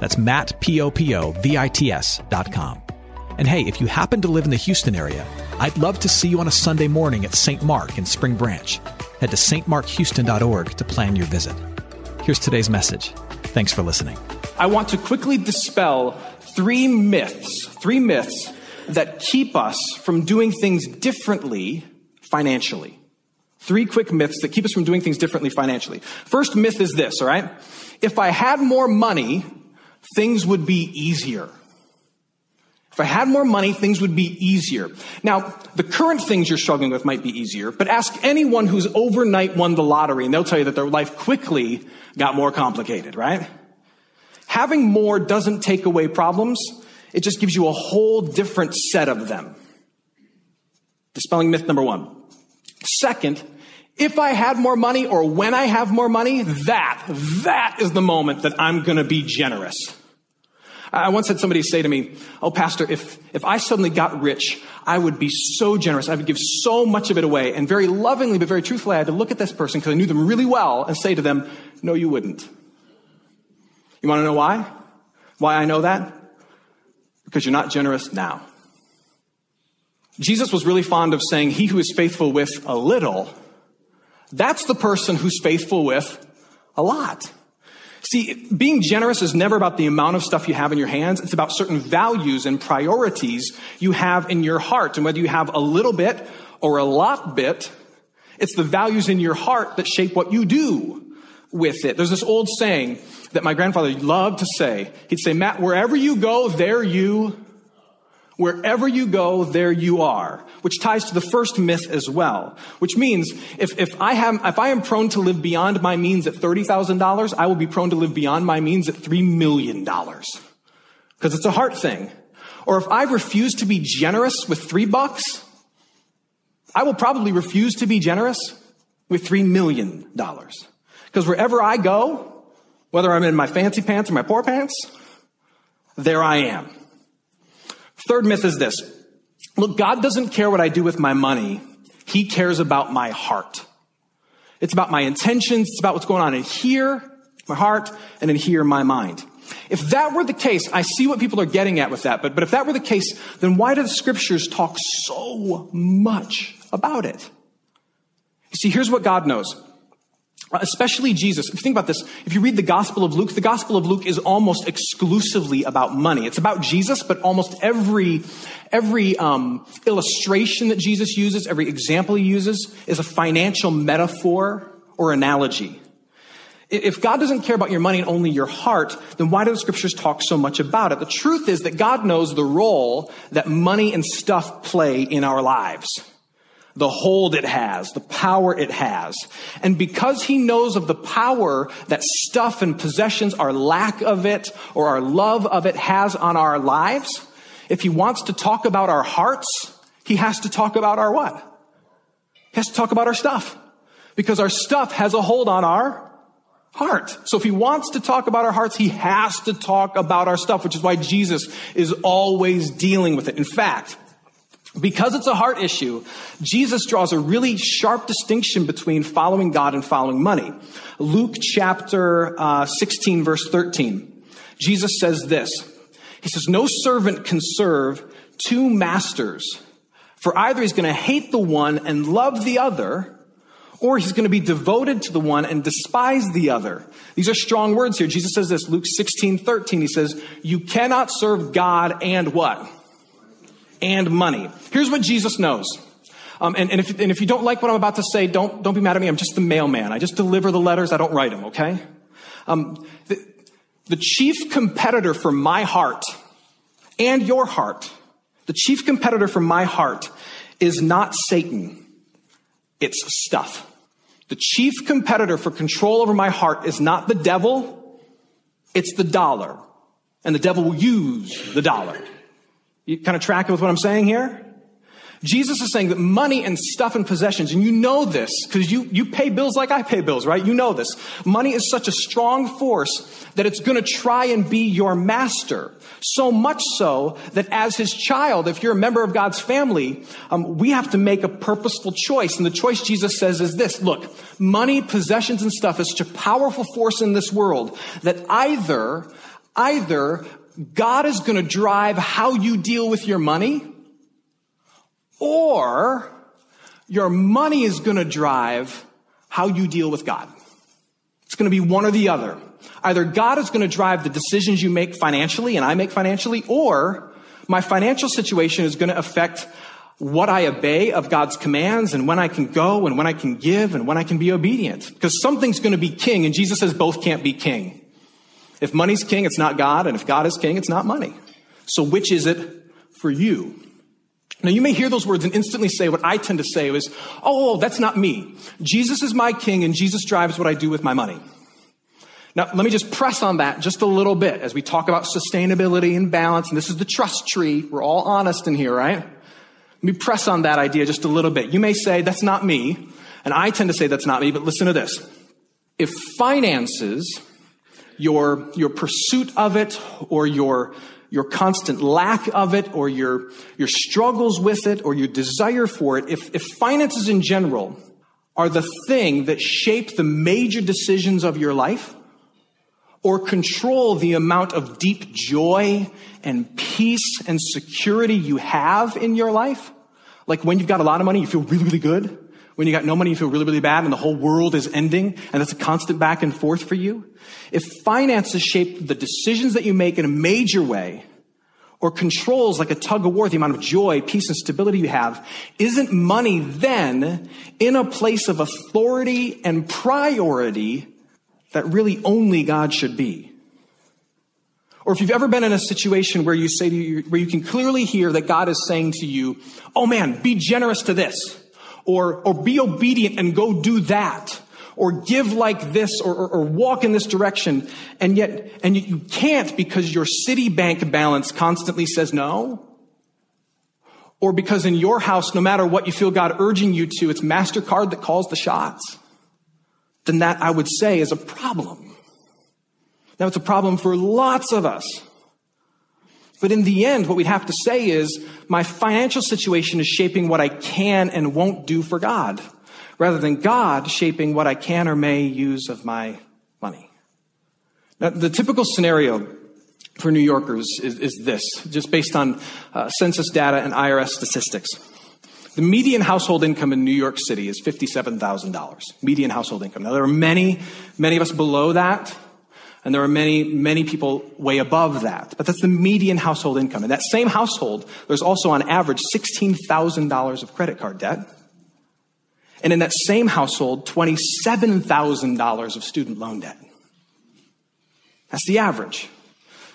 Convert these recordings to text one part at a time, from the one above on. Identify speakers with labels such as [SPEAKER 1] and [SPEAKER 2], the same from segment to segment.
[SPEAKER 1] That's Matt, P-O-P-O-V-I-T-S dot com. And hey, if you happen to live in the Houston area, I'd love to see you on a Sunday morning at St. Mark in Spring Branch. Head to stmarkhouston.org to plan your visit. Here's today's message. Thanks for listening.
[SPEAKER 2] I want to quickly dispel three myths, three myths that keep us from doing things differently financially. Three quick myths that keep us from doing things differently financially. First myth is this, all right? If I had more money, things would be easier. If I had more money, things would be easier. Now, the current things you're struggling with might be easier, but ask anyone who's overnight won the lottery and they'll tell you that their life quickly got more complicated, right? Having more doesn't take away problems. It just gives you a whole different set of them. Dispelling myth number one. Second, if I had more money or when I have more money, that, that is the moment that I'm going to be generous. I once had somebody say to me, Oh, Pastor, if, if I suddenly got rich, I would be so generous. I would give so much of it away. And very lovingly, but very truthfully, I had to look at this person because I knew them really well and say to them, No, you wouldn't. You want to know why? Why I know that? Because you're not generous now. Jesus was really fond of saying, He who is faithful with a little, that's the person who's faithful with a lot. See, being generous is never about the amount of stuff you have in your hands. It's about certain values and priorities you have in your heart. And whether you have a little bit or a lot bit, it's the values in your heart that shape what you do with it. There's this old saying that my grandfather loved to say. He'd say, Matt, wherever you go, there you Wherever you go, there you are, which ties to the first myth as well. Which means if, if I have, if I am prone to live beyond my means at $30,000, I will be prone to live beyond my means at $3 million. Because it's a heart thing. Or if I refuse to be generous with three bucks, I will probably refuse to be generous with $3 million. Because wherever I go, whether I'm in my fancy pants or my poor pants, there I am. Third myth is this. Look, God doesn't care what I do with my money. He cares about my heart. It's about my intentions. It's about what's going on in here, my heart, and in here, my mind. If that were the case, I see what people are getting at with that, but, but if that were the case, then why do the scriptures talk so much about it? You see, here's what God knows. Uh, especially Jesus. If you think about this, if you read the Gospel of Luke, the Gospel of Luke is almost exclusively about money. It's about Jesus, but almost every every um, illustration that Jesus uses, every example he uses, is a financial metaphor or analogy. If God doesn't care about your money and only your heart, then why do the scriptures talk so much about it? The truth is that God knows the role that money and stuff play in our lives the hold it has, the power it has. And because he knows of the power that stuff and possessions, our lack of it or our love of it has on our lives, if he wants to talk about our hearts, he has to talk about our what? He has to talk about our stuff. Because our stuff has a hold on our heart. So if he wants to talk about our hearts, he has to talk about our stuff, which is why Jesus is always dealing with it. In fact, because it's a heart issue, Jesus draws a really sharp distinction between following God and following money. Luke chapter uh, 16, verse 13. Jesus says this. He says, No servant can serve two masters, for either he's going to hate the one and love the other, or he's going to be devoted to the one and despise the other. These are strong words here. Jesus says this, Luke 16, 13. He says, You cannot serve God and what? And money. Here's what Jesus knows. Um, and, and, if, and if you don't like what I'm about to say, don't, don't be mad at me. I'm just the mailman. I just deliver the letters. I don't write them, okay? Um, the, the chief competitor for my heart and your heart, the chief competitor for my heart is not Satan. It's stuff. The chief competitor for control over my heart is not the devil. It's the dollar. and the devil will use the dollar. You kind of tracking with what I'm saying here? Jesus is saying that money and stuff and possessions, and you know this because you, you pay bills like I pay bills, right? You know this. Money is such a strong force that it's going to try and be your master. So much so that as his child, if you're a member of God's family, um, we have to make a purposeful choice. And the choice Jesus says is this look, money, possessions, and stuff is such a powerful force in this world that either, either God is going to drive how you deal with your money or your money is going to drive how you deal with God. It's going to be one or the other. Either God is going to drive the decisions you make financially and I make financially, or my financial situation is going to affect what I obey of God's commands and when I can go and when I can give and when I can be obedient. Because something's going to be king, and Jesus says both can't be king. If money's king, it's not God, and if God is king, it's not money. So which is it for you? Now, you may hear those words and instantly say what I tend to say is, oh, that's not me. Jesus is my king and Jesus drives what I do with my money. Now, let me just press on that just a little bit as we talk about sustainability and balance. And this is the trust tree. We're all honest in here, right? Let me press on that idea just a little bit. You may say, that's not me. And I tend to say that's not me, but listen to this. If finances, your, your pursuit of it, or your your constant lack of it or your, your struggles with it or your desire for it, if, if finances in general are the thing that shape the major decisions of your life or control the amount of deep joy and peace and security you have in your life, like when you've got a lot of money, you feel really, really good. When you got no money, you feel really, really bad and the whole world is ending and that's a constant back and forth for you. If finances shape the decisions that you make in a major way or controls like a tug of war the amount of joy, peace, and stability you have, isn't money then in a place of authority and priority that really only God should be? Or if you've ever been in a situation where you say to you, where you can clearly hear that God is saying to you, oh man, be generous to this or, or be obedient and go do that or give like this or, or, or, walk in this direction and yet and yet you can't because your Citibank balance constantly says no? Or because in your house no matter what you feel god urging you to it's mastercard that calls the shots? Then that i would say is a problem. Now it's a problem for lots of us but in the end, what we'd have to say is my financial situation is shaping what I can and won't do for God, rather than God shaping what I can or may use of my money. Now, the typical scenario for New Yorkers is, is this, just based on uh, census data and IRS statistics. The median household income in New York City is $57,000. Median household income. Now, there are many, many of us below that. And there are many, many people way above that. But that's the median household income. In that same household, there's also on average $16,000 of credit card debt. And in that same household, $27,000 of student loan debt. That's the average.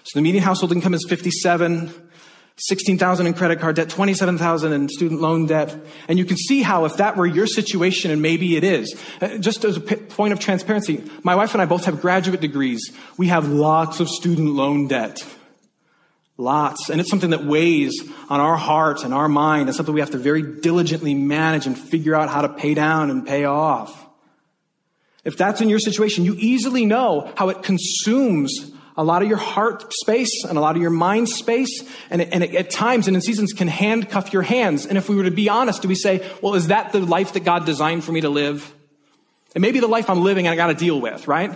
[SPEAKER 2] So the median household income is 57, 16,000 in credit card debt, 27,000 in student loan debt. And you can see how if that were your situation, and maybe it is, uh, just as a point of transparency, my wife and I both have graduate degrees. We have lots of student loan debt. Lots. And it's something that weighs on our heart and our mind. It's something we have to very diligently manage and figure out how to pay down and pay off. If that's in your situation, you easily know how it consumes a lot of your heart space and a lot of your mind space, and, and at times and in seasons can handcuff your hands. And if we were to be honest, do we say, well, is that the life that God designed for me to live? It may be the life I'm living and I got to deal with, right?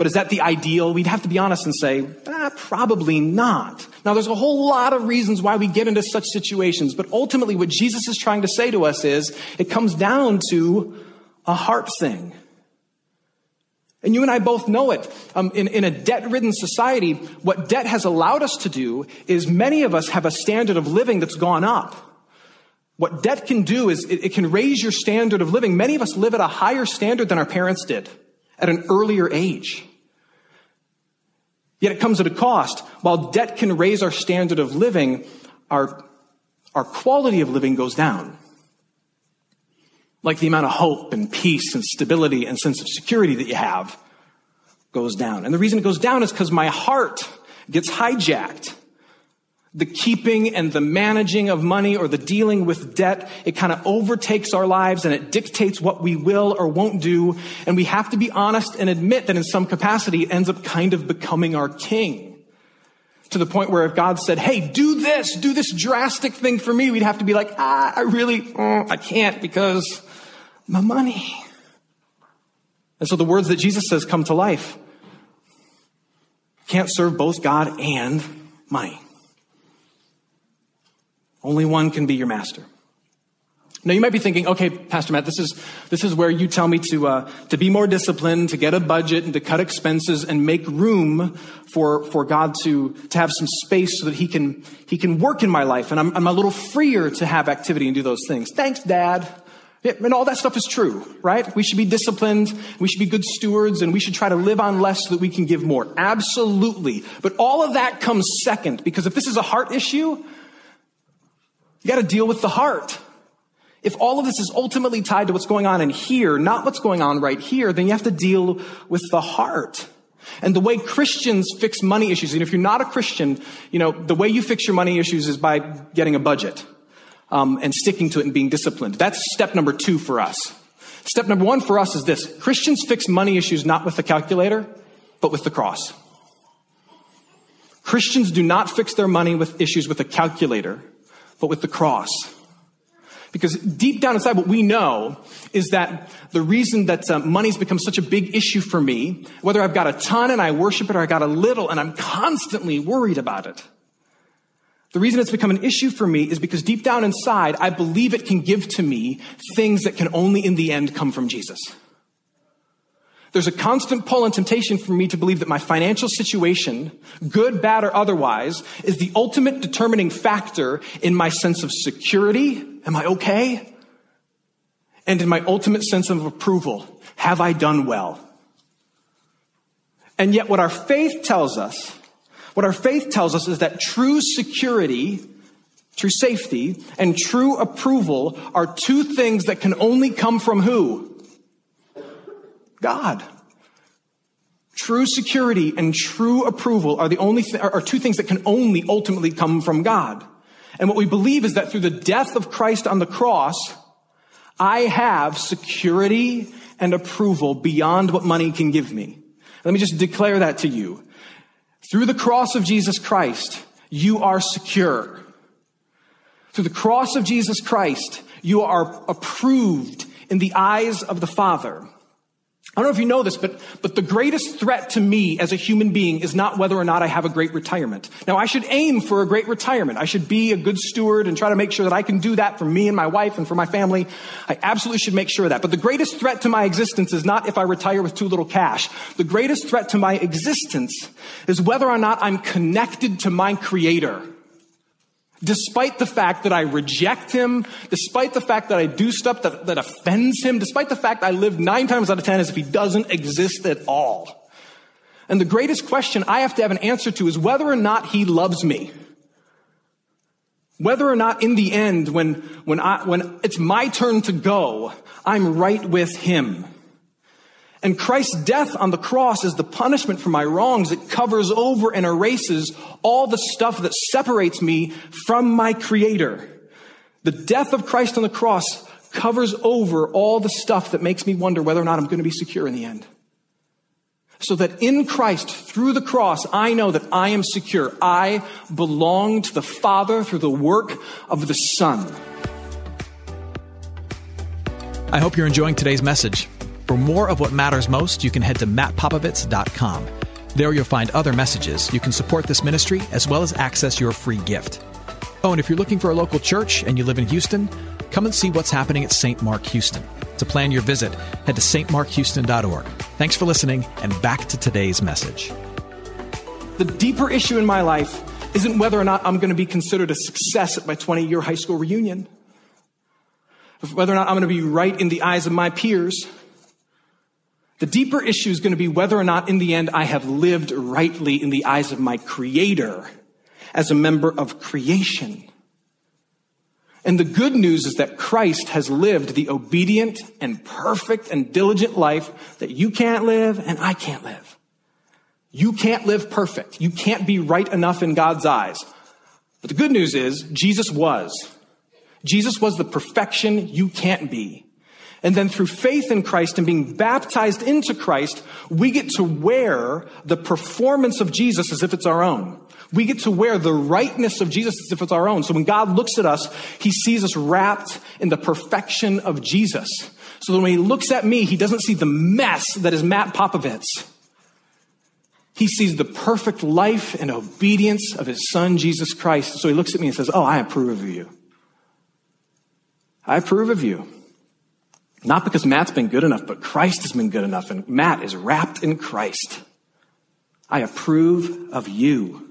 [SPEAKER 2] But is that the ideal? We'd have to be honest and say, ah, probably not. Now, there's a whole lot of reasons why we get into such situations, but ultimately, what Jesus is trying to say to us is it comes down to a heart thing. And you and I both know it. Um, in, in a debt ridden society, what debt has allowed us to do is many of us have a standard of living that's gone up. What debt can do is it, it can raise your standard of living. Many of us live at a higher standard than our parents did at an earlier age. Yet it comes at a cost. While debt can raise our standard of living, our, our quality of living goes down like the amount of hope and peace and stability and sense of security that you have goes down. And the reason it goes down is because my heart gets hijacked. The keeping and the managing of money or the dealing with debt, it kind of overtakes our lives and it dictates what we will or won't do. And we have to be honest and admit that in some capacity it ends up kind of becoming our king. To the point where if God said, hey, do this, do this drastic thing for me, we'd have to be like, ah, I really, mm, I can't because my money. And so the words that Jesus says come to life. Can't serve both God and money. Only one can be your master. Now you might be thinking, okay, Pastor Matt, this is this is where you tell me to uh, to be more disciplined, to get a budget, and to cut expenses, and make room for for God to to have some space so that He can He can work in my life, and I'm, I'm a little freer to have activity and do those things. Thanks, Dad. And all that stuff is true, right? We should be disciplined, we should be good stewards, and we should try to live on less so that we can give more. Absolutely. But all of that comes second, because if this is a heart issue, you got to deal with the heart. If all of this is ultimately tied to what's going on in here, not what's going on right here, then you have to deal with the heart. And the way Christians fix money issues, and if you're not a Christian, you know, the way you fix your money issues is by getting a budget um, and sticking to it and being disciplined. That's step number two for us. Step number one for us is this Christians fix money issues not with the calculator, but with the cross. Christians do not fix their money with issues with a calculator, but with the cross. Because deep down inside, what we know is that the reason that uh, money's become such a big issue for me, whether I've got a ton and I worship it or I got a little and I'm constantly worried about it, the reason it's become an issue for me is because deep down inside, I believe it can give to me things that can only in the end come from Jesus. There's a constant pull and temptation for me to believe that my financial situation, good, bad, or otherwise, is the ultimate determining factor in my sense of security. Am I okay? And in my ultimate sense of approval. Have I done well? And yet what our faith tells us what our faith tells us is that true security, true safety, and true approval are two things that can only come from who? God. True security and true approval are the only th- are two things that can only ultimately come from God. And what we believe is that through the death of Christ on the cross, I have security and approval beyond what money can give me. Let me just declare that to you. Through the cross of Jesus Christ, you are secure. Through the cross of Jesus Christ, you are approved in the eyes of the Father. I don't know if you know this, but, but the greatest threat to me as a human being is not whether or not I have a great retirement. Now, I should aim for a great retirement. I should be a good steward and try to make sure that I can do that for me and my wife and for my family. I absolutely should make sure of that. But the greatest threat to my existence is not if I retire with too little cash. The greatest threat to my existence is whether or not I'm connected to my creator. Despite the fact that I reject him, despite the fact that I do stuff that, that offends him, despite the fact I live nine times out of ten as if he doesn't exist at all. And the greatest question I have to have an answer to is whether or not he loves me. Whether or not in the end, when, when I, when it's my turn to go, I'm right with him. And Christ's death on the cross is the punishment for my wrongs. It covers over and erases all the stuff that separates me from my Creator. The death of Christ on the cross covers over all the stuff that makes me wonder whether or not I'm going to be secure in the end. So that in Christ, through the cross, I know that I am secure. I belong to the Father through the work of the Son.
[SPEAKER 1] I hope you're enjoying today's message. For more of what matters most, you can head to mattpopovits.com. There you'll find other messages. You can support this ministry as well as access your free gift. Oh, and if you're looking for a local church and you live in Houston, come and see what's happening at St. Mark Houston. To plan your visit, head to stmarkhouston.org. Thanks for listening, and back to today's message.
[SPEAKER 2] The deeper issue in my life isn't whether or not I'm going to be considered a success at my 20 year high school reunion, whether or not I'm going to be right in the eyes of my peers the deeper issue is going to be whether or not in the end I have lived rightly in the eyes of my creator as a member of creation. And the good news is that Christ has lived the obedient and perfect and diligent life that you can't live and I can't live. You can't live perfect. You can't be right enough in God's eyes. But the good news is, Jesus was. Jesus was the perfection you can't be. And then through faith in Christ and being baptized into Christ, we get to wear the performance of Jesus as if it's our own. We get to wear the rightness of Jesus as if it's our own. So when God looks at us, he sees us wrapped in the perfection of Jesus. So that when he looks at me, he doesn't see the mess that is Matt Popovits. He sees the perfect life and obedience of his son, Jesus Christ. So he looks at me and says, Oh, I approve of you. I approve of you. Not because Matt's been good enough, but Christ has been good enough, and Matt is wrapped in Christ. I approve of you.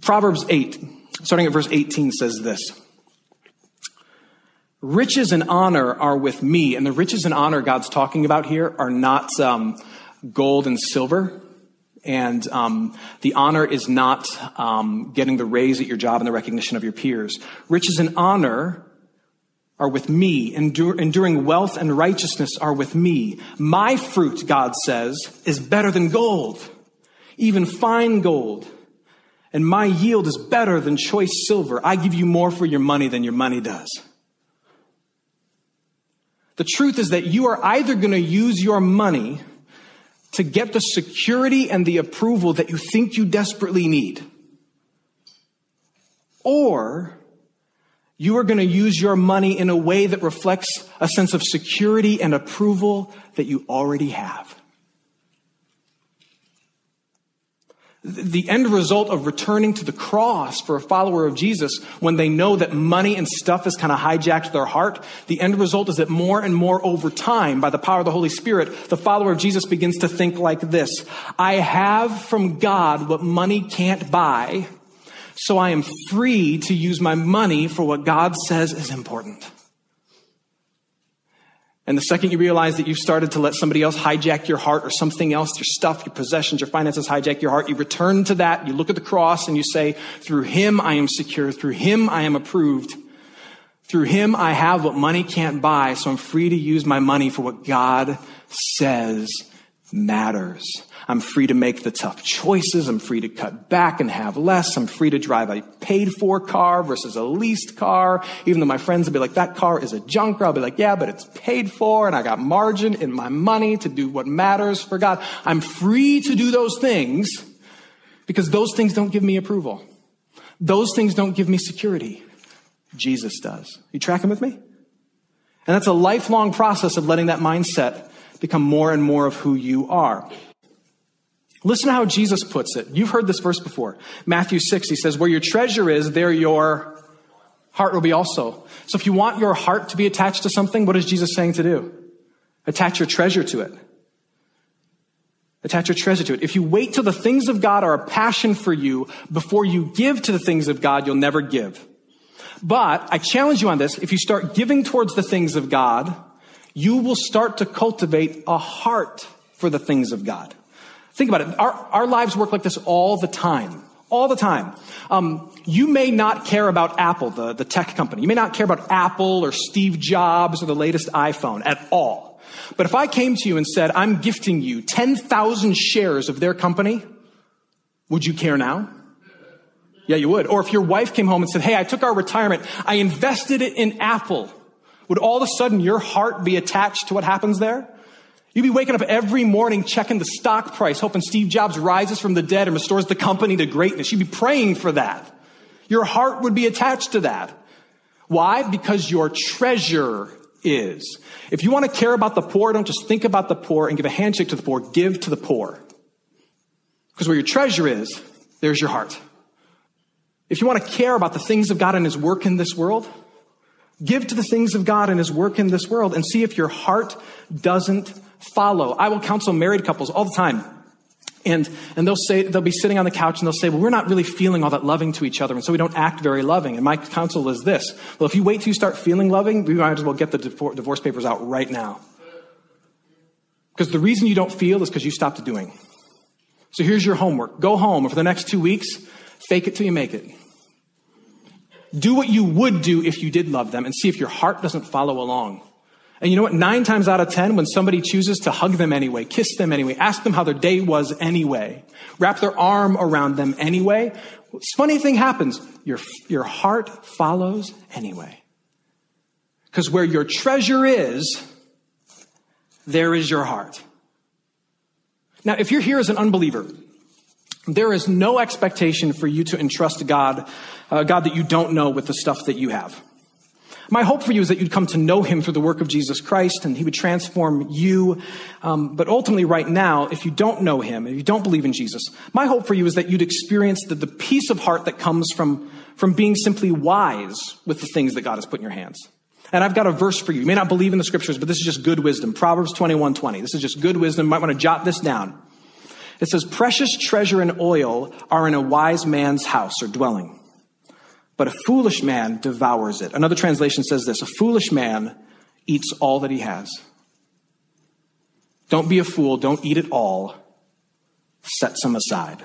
[SPEAKER 2] Proverbs 8, starting at verse 18, says this Riches and honor are with me. And the riches and honor God's talking about here are not um, gold and silver. And um, the honor is not um, getting the raise at your job and the recognition of your peers. Riches and honor are with me. Endur- enduring wealth and righteousness are with me. My fruit, God says, is better than gold, even fine gold. And my yield is better than choice silver. I give you more for your money than your money does. The truth is that you are either going to use your money to get the security and the approval that you think you desperately need, or you are going to use your money in a way that reflects a sense of security and approval that you already have. The end result of returning to the cross for a follower of Jesus when they know that money and stuff has kind of hijacked their heart, the end result is that more and more over time, by the power of the Holy Spirit, the follower of Jesus begins to think like this I have from God what money can't buy so I am free to use my money for what God says is important. And the second you realize that you've started to let somebody else hijack your heart or something else, your stuff, your possessions, your finances hijack your heart, you return to that, you look at the cross and you say, through him I am secure, through him I am approved, through him I have what money can't buy, so I'm free to use my money for what God says matters. I'm free to make the tough choices. I'm free to cut back and have less. I'm free to drive a paid for car versus a leased car. Even though my friends will be like, that car is a junker. I'll be like, yeah, but it's paid for and I got margin in my money to do what matters for God. I'm free to do those things because those things don't give me approval. Those things don't give me security. Jesus does. You tracking with me? And that's a lifelong process of letting that mindset become more and more of who you are. Listen to how Jesus puts it. You've heard this verse before. Matthew 6, he says, Where your treasure is, there your heart will be also. So if you want your heart to be attached to something, what is Jesus saying to do? Attach your treasure to it. Attach your treasure to it. If you wait till the things of God are a passion for you before you give to the things of God, you'll never give. But I challenge you on this. If you start giving towards the things of God, you will start to cultivate a heart for the things of God. Think about it. Our, our lives work like this all the time. All the time. Um, you may not care about Apple, the, the tech company. You may not care about Apple or Steve Jobs or the latest iPhone at all. But if I came to you and said, I'm gifting you 10,000 shares of their company, would you care now? Yeah, you would. Or if your wife came home and said, Hey, I took our retirement, I invested it in Apple, would all of a sudden your heart be attached to what happens there? You'd be waking up every morning checking the stock price, hoping Steve Jobs rises from the dead and restores the company to greatness. You'd be praying for that. Your heart would be attached to that. Why? Because your treasure is. If you want to care about the poor, don't just think about the poor and give a handshake to the poor. Give to the poor. Because where your treasure is, there's your heart. If you want to care about the things of God and His work in this world, give to the things of God and His work in this world and see if your heart doesn't follow. I will counsel married couples all the time. And, and they'll say, they'll be sitting on the couch and they'll say, well, we're not really feeling all that loving to each other. And so we don't act very loving. And my counsel is this. Well, if you wait till you start feeling loving, we might as well get the divorce papers out right now. Because the reason you don't feel is because you stopped doing. So here's your homework. Go home for the next two weeks, fake it till you make it. Do what you would do if you did love them and see if your heart doesn't follow along. And you know what? Nine times out of ten, when somebody chooses to hug them anyway, kiss them anyway, ask them how their day was anyway, wrap their arm around them anyway, funny thing happens. Your, your heart follows anyway. Because where your treasure is, there is your heart. Now, if you're here as an unbeliever, there is no expectation for you to entrust God, uh, God that you don't know with the stuff that you have. My hope for you is that you'd come to know him through the work of Jesus Christ and he would transform you. Um, but ultimately, right now, if you don't know him, if you don't believe in Jesus, my hope for you is that you'd experience the, the peace of heart that comes from, from being simply wise with the things that God has put in your hands. And I've got a verse for you. You may not believe in the scriptures, but this is just good wisdom. Proverbs 21 20. This is just good wisdom. You might want to jot this down. It says, Precious treasure and oil are in a wise man's house or dwelling but a foolish man devours it. Another translation says this a foolish man eats all that he has. Don't be a fool, don't eat it all, set some aside.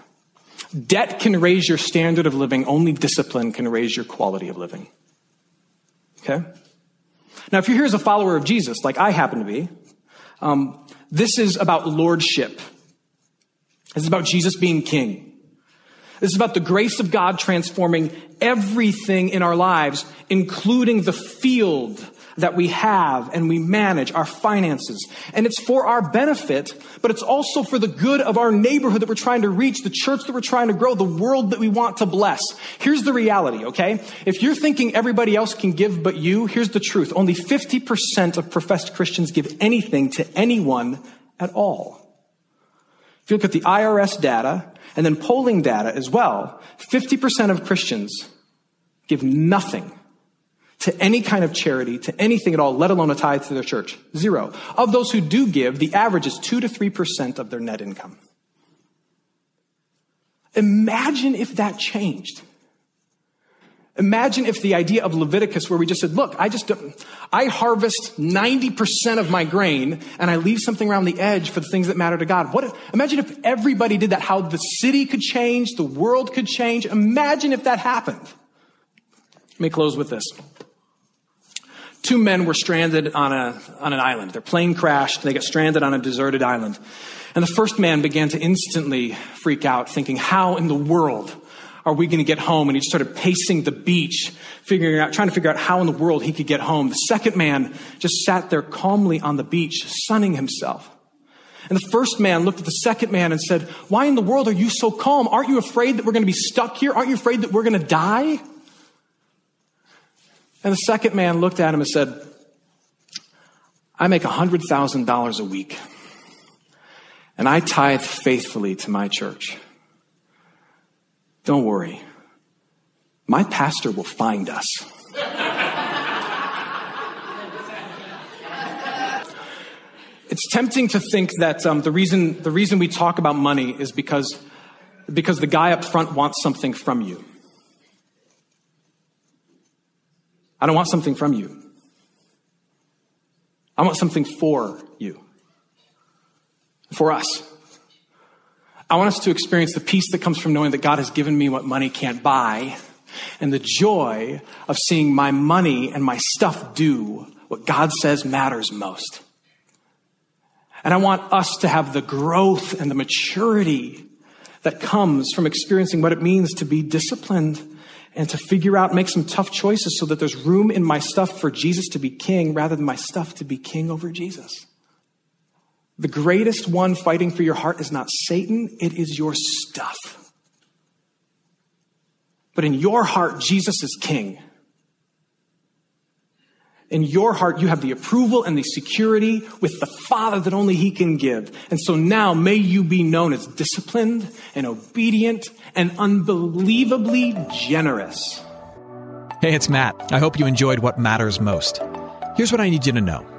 [SPEAKER 2] Debt can raise your standard of living, only discipline can raise your quality of living. Okay? Now, if you're here as a follower of Jesus, like I happen to be, um, this is about lordship. This is about Jesus being king. This is about the grace of God transforming everything in our lives, including the field that we have and we manage, our finances. And it's for our benefit, but it's also for the good of our neighborhood that we're trying to reach, the church that we're trying to grow, the world that we want to bless. Here's the reality, okay? If you're thinking everybody else can give but you, here's the truth. Only 50% of professed Christians give anything to anyone at all. If you look at the IRS data, and then polling data as well, 50% of Christians give nothing to any kind of charity, to anything at all, let alone a tithe to their church. Zero. Of those who do give, the average is 2 to 3% of their net income. Imagine if that changed. Imagine if the idea of Leviticus, where we just said, look, I just, I harvest 90% of my grain and I leave something around the edge for the things that matter to God. What if, imagine if everybody did that, how the city could change, the world could change. Imagine if that happened. Let me close with this. Two men were stranded on a, on an island. Their plane crashed. They got stranded on a deserted island. And the first man began to instantly freak out, thinking, how in the world are we going to get home? And he started pacing the beach, figuring out, trying to figure out how in the world he could get home. The second man just sat there calmly on the beach, sunning himself. And the first man looked at the second man and said, Why in the world are you so calm? Aren't you afraid that we're going to be stuck here? Aren't you afraid that we're going to die? And the second man looked at him and said, I make $100,000 a week, and I tithe faithfully to my church. Don't worry. My pastor will find us. it's tempting to think that um, the, reason, the reason we talk about money is because, because the guy up front wants something from you. I don't want something from you. I want something for you. For us. I want us to experience the peace that comes from knowing that God has given me what money can't buy and the joy of seeing my money and my stuff do what God says matters most. And I want us to have the growth and the maturity that comes from experiencing what it means to be disciplined and to figure out, make some tough choices so that there's room in my stuff for Jesus to be king rather than my stuff to be king over Jesus. The greatest one fighting for your heart is not Satan, it is your stuff. But in your heart, Jesus is king. In your heart, you have the approval and the security with the Father that only He can give. And so now may you be known as disciplined and obedient and unbelievably generous.
[SPEAKER 1] Hey, it's Matt. I hope you enjoyed what matters most. Here's what I need you to know.